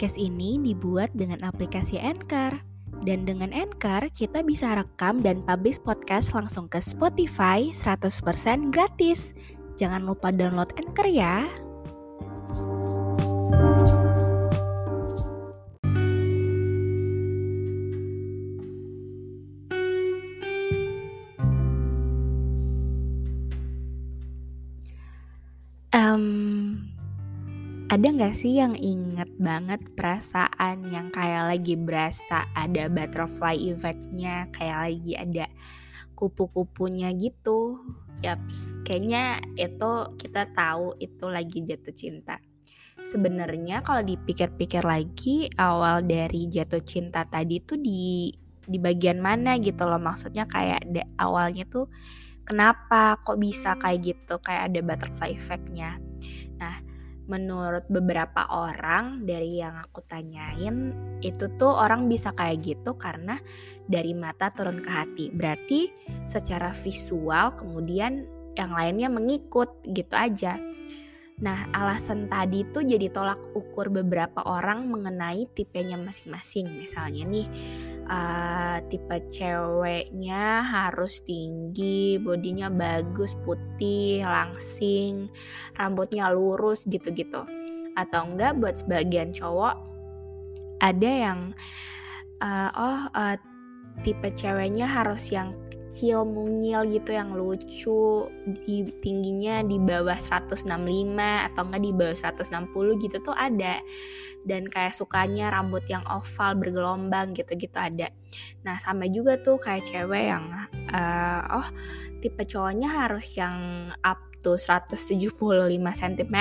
Podcast ini dibuat dengan aplikasi Anchor. Dan dengan Anchor, kita bisa rekam dan publish podcast langsung ke Spotify 100% gratis. Jangan lupa download Anchor ya. Em, ada nggak sih yang inget banget perasaan yang kayak lagi berasa ada butterfly effect-nya, kayak lagi ada kupu-kupunya gitu? Yaps, kayaknya itu kita tahu itu lagi jatuh cinta. Sebenarnya kalau dipikir-pikir lagi, awal dari jatuh cinta tadi tuh di di bagian mana gitu loh maksudnya kayak de, awalnya tuh kenapa kok bisa kayak gitu kayak ada butterfly effect-nya. Nah, menurut beberapa orang dari yang aku tanyain itu tuh orang bisa kayak gitu karena dari mata turun ke hati. Berarti secara visual kemudian yang lainnya mengikut gitu aja. Nah, alasan tadi tuh jadi tolak ukur beberapa orang mengenai tipenya masing-masing. Misalnya nih, uh, tipe ceweknya harus tinggi, bodinya bagus, putih, langsing, rambutnya lurus gitu-gitu. Atau enggak buat sebagian cowok ada yang uh, oh uh, tipe ceweknya harus yang kecil mungil gitu yang lucu di tingginya di bawah 165 atau enggak di bawah 160 gitu tuh ada. Dan kayak sukanya rambut yang oval bergelombang gitu-gitu ada. Nah sama juga tuh kayak cewek yang uh, oh tipe cowoknya harus yang up to 175 cm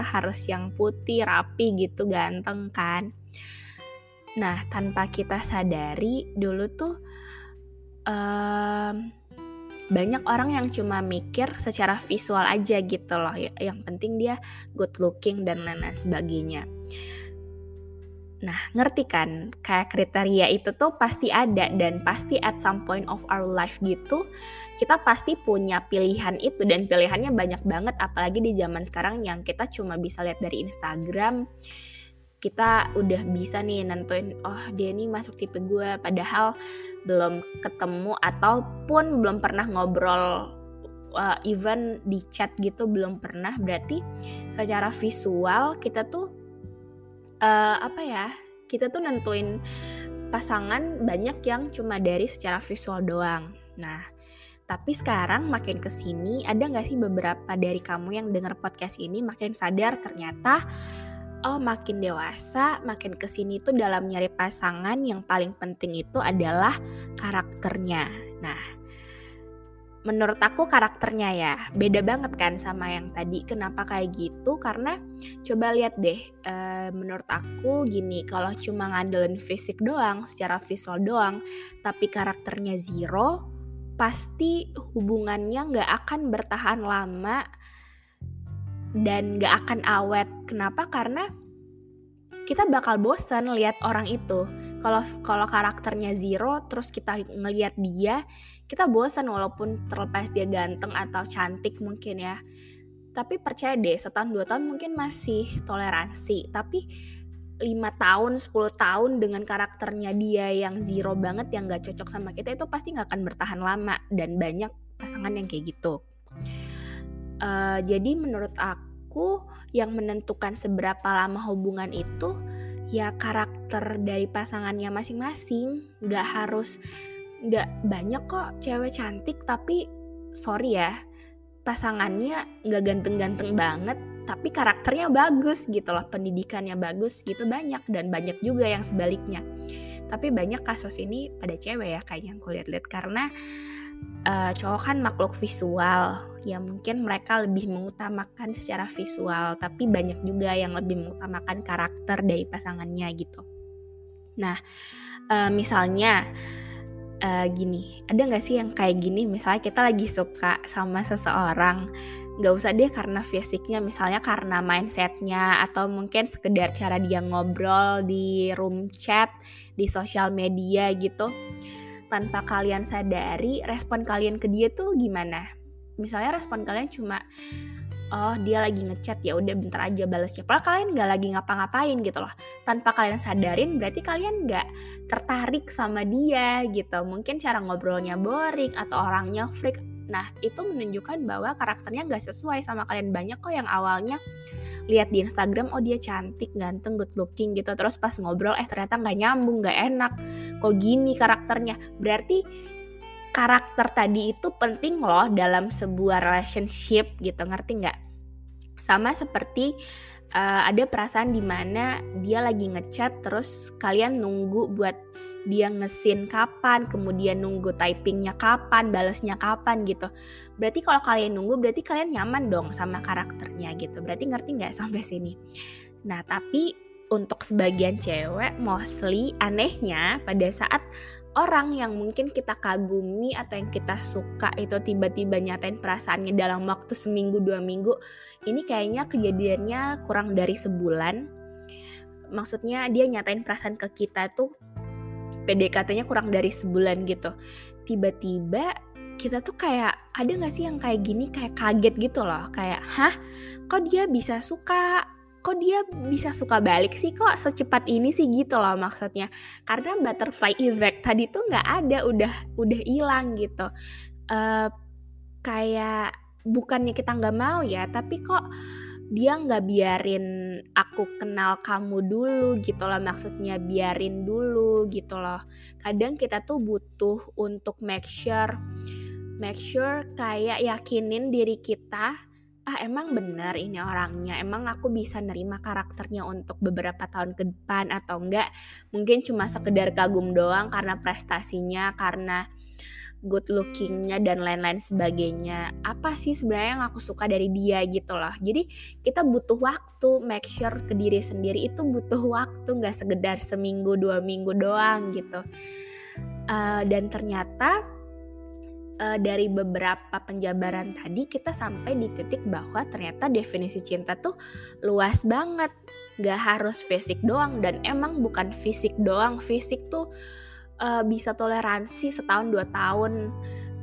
harus yang putih rapi gitu ganteng kan. Nah tanpa kita sadari dulu tuh um, banyak orang yang cuma mikir secara visual aja gitu loh. Yang penting dia good looking dan lain-lain sebagainya. Nah ngerti kan? Kayak kriteria itu tuh pasti ada dan pasti at some point of our life gitu kita pasti punya pilihan itu dan pilihannya banyak banget. Apalagi di zaman sekarang yang kita cuma bisa lihat dari Instagram kita udah bisa nih nentuin oh dia ini masuk tipe gue padahal belum ketemu ataupun belum pernah ngobrol uh, even di chat gitu belum pernah. Berarti secara visual kita tuh uh, apa ya kita tuh nentuin pasangan banyak yang cuma dari secara visual doang. Nah tapi sekarang makin ke sini ada nggak sih beberapa dari kamu yang dengar podcast ini makin sadar ternyata oh makin dewasa, makin ke sini tuh dalam nyari pasangan yang paling penting itu adalah karakternya. Nah, menurut aku karakternya ya beda banget kan sama yang tadi. Kenapa kayak gitu? Karena coba lihat deh, e, menurut aku gini, kalau cuma ngandelin fisik doang, secara visual doang, tapi karakternya zero, pasti hubungannya nggak akan bertahan lama dan gak akan awet. Kenapa? Karena kita bakal bosan lihat orang itu. Kalau kalau karakternya zero, terus kita ngelihat dia, kita bosan walaupun terlepas dia ganteng atau cantik mungkin ya. Tapi percaya deh, setahun dua tahun mungkin masih toleransi. Tapi lima tahun, 10 tahun dengan karakternya dia yang zero banget, yang gak cocok sama kita itu pasti gak akan bertahan lama dan banyak pasangan yang kayak gitu. Uh, jadi menurut aku yang menentukan seberapa lama hubungan itu ya karakter dari pasangannya masing-masing. Gak harus gak banyak kok cewek cantik tapi sorry ya pasangannya gak ganteng-ganteng banget tapi karakternya bagus gitu loh pendidikannya bagus gitu banyak dan banyak juga yang sebaliknya tapi banyak kasus ini pada cewek ya kayak yang kulihat lihat karena uh, cowok kan makhluk visual. Ya mungkin mereka lebih mengutamakan secara visual tapi banyak juga yang lebih mengutamakan karakter dari pasangannya gitu. Nah uh, misalnya uh, gini ada nggak sih yang kayak gini? Misalnya kita lagi suka sama seseorang nggak usah deh karena fisiknya misalnya karena mindsetnya atau mungkin sekedar cara dia ngobrol di room chat di sosial media gitu tanpa kalian sadari respon kalian ke dia tuh gimana? Misalnya respon kalian cuma oh dia lagi ngechat ya udah bentar aja balasnya padahal kalian nggak lagi ngapa-ngapain gitu loh. Tanpa kalian sadarin berarti kalian nggak tertarik sama dia gitu. Mungkin cara ngobrolnya boring atau orangnya freak nah itu menunjukkan bahwa karakternya nggak sesuai sama kalian. Banyak kok yang awalnya lihat di Instagram oh dia cantik ganteng good looking gitu. Terus pas ngobrol eh ternyata nggak nyambung nggak enak. Kok gini karakternya? Berarti karakter tadi itu penting loh dalam sebuah relationship gitu. Ngerti nggak? Sama seperti uh, ada perasaan di mana dia lagi ngechat terus kalian nunggu buat dia ngesin kapan, kemudian nunggu typingnya kapan, balesnya kapan gitu. Berarti kalau kalian nunggu berarti kalian nyaman dong sama karakternya gitu. Berarti ngerti nggak sampai sini? Nah tapi untuk sebagian cewek mostly anehnya pada saat orang yang mungkin kita kagumi atau yang kita suka itu tiba-tiba nyatain perasaannya dalam waktu seminggu dua minggu ini kayaknya kejadiannya kurang dari sebulan. Maksudnya dia nyatain perasaan ke kita tuh PDKT-nya kurang dari sebulan gitu. Tiba-tiba kita tuh kayak ada gak sih yang kayak gini kayak kaget gitu loh. Kayak hah? Kok dia bisa suka kok dia bisa suka balik sih? Kok secepat ini sih gitu loh maksudnya. Karena butterfly effect tadi tuh nggak ada udah udah hilang gitu. Uh, kayak bukannya kita nggak mau ya tapi kok dia nggak biarin aku kenal kamu dulu gitu loh maksudnya biarin dulu gitu loh. Kadang kita tuh butuh untuk make sure make sure kayak yakinin diri kita ah emang bener ini orangnya. Emang aku bisa nerima karakternya untuk beberapa tahun ke depan atau enggak? Mungkin cuma sekedar kagum doang karena prestasinya karena good lookingnya dan lain-lain sebagainya. Apa sih sebenarnya yang aku suka dari dia gitu loh? Jadi kita butuh waktu. Make sure ke diri sendiri itu butuh waktu. Nggak sekedar seminggu dua minggu doang gitu. Uh, dan ternyata uh, dari beberapa penjabaran tadi kita sampai di titik bahwa ternyata definisi cinta tuh luas banget. Gak harus fisik doang dan emang bukan fisik doang. Fisik tuh uh, bisa toleransi setahun dua tahun.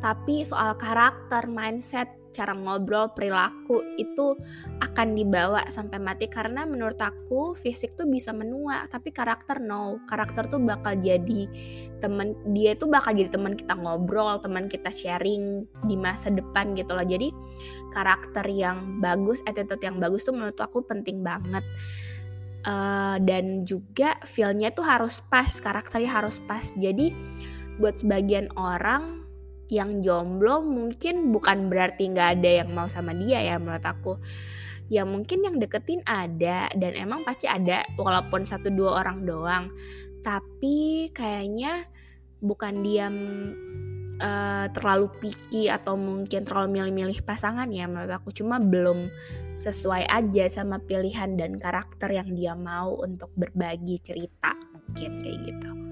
Tapi soal karakter mindset cara ngobrol perilaku itu akan dibawa sampai mati. Karena menurut aku fisik tuh bisa menua tapi karakter no. Karakter tuh bakal jadi temen dia itu bakal jadi teman kita ngobrol teman kita sharing di masa depan gitu loh. Jadi karakter yang bagus attitude yang bagus tuh menurut aku penting banget. Uh, dan juga feelnya tuh harus pas karakternya harus pas. Jadi buat sebagian orang yang jomblo mungkin bukan berarti nggak ada yang mau sama dia ya menurut aku. Ya mungkin yang deketin ada dan emang pasti ada walaupun satu dua orang doang. Tapi kayaknya bukan diam uh, terlalu picky atau mungkin terlalu milih-milih pasangan ya menurut aku. Cuma belum sesuai aja sama pilihan dan karakter yang dia mau untuk berbagi cerita mungkin kayak gitu.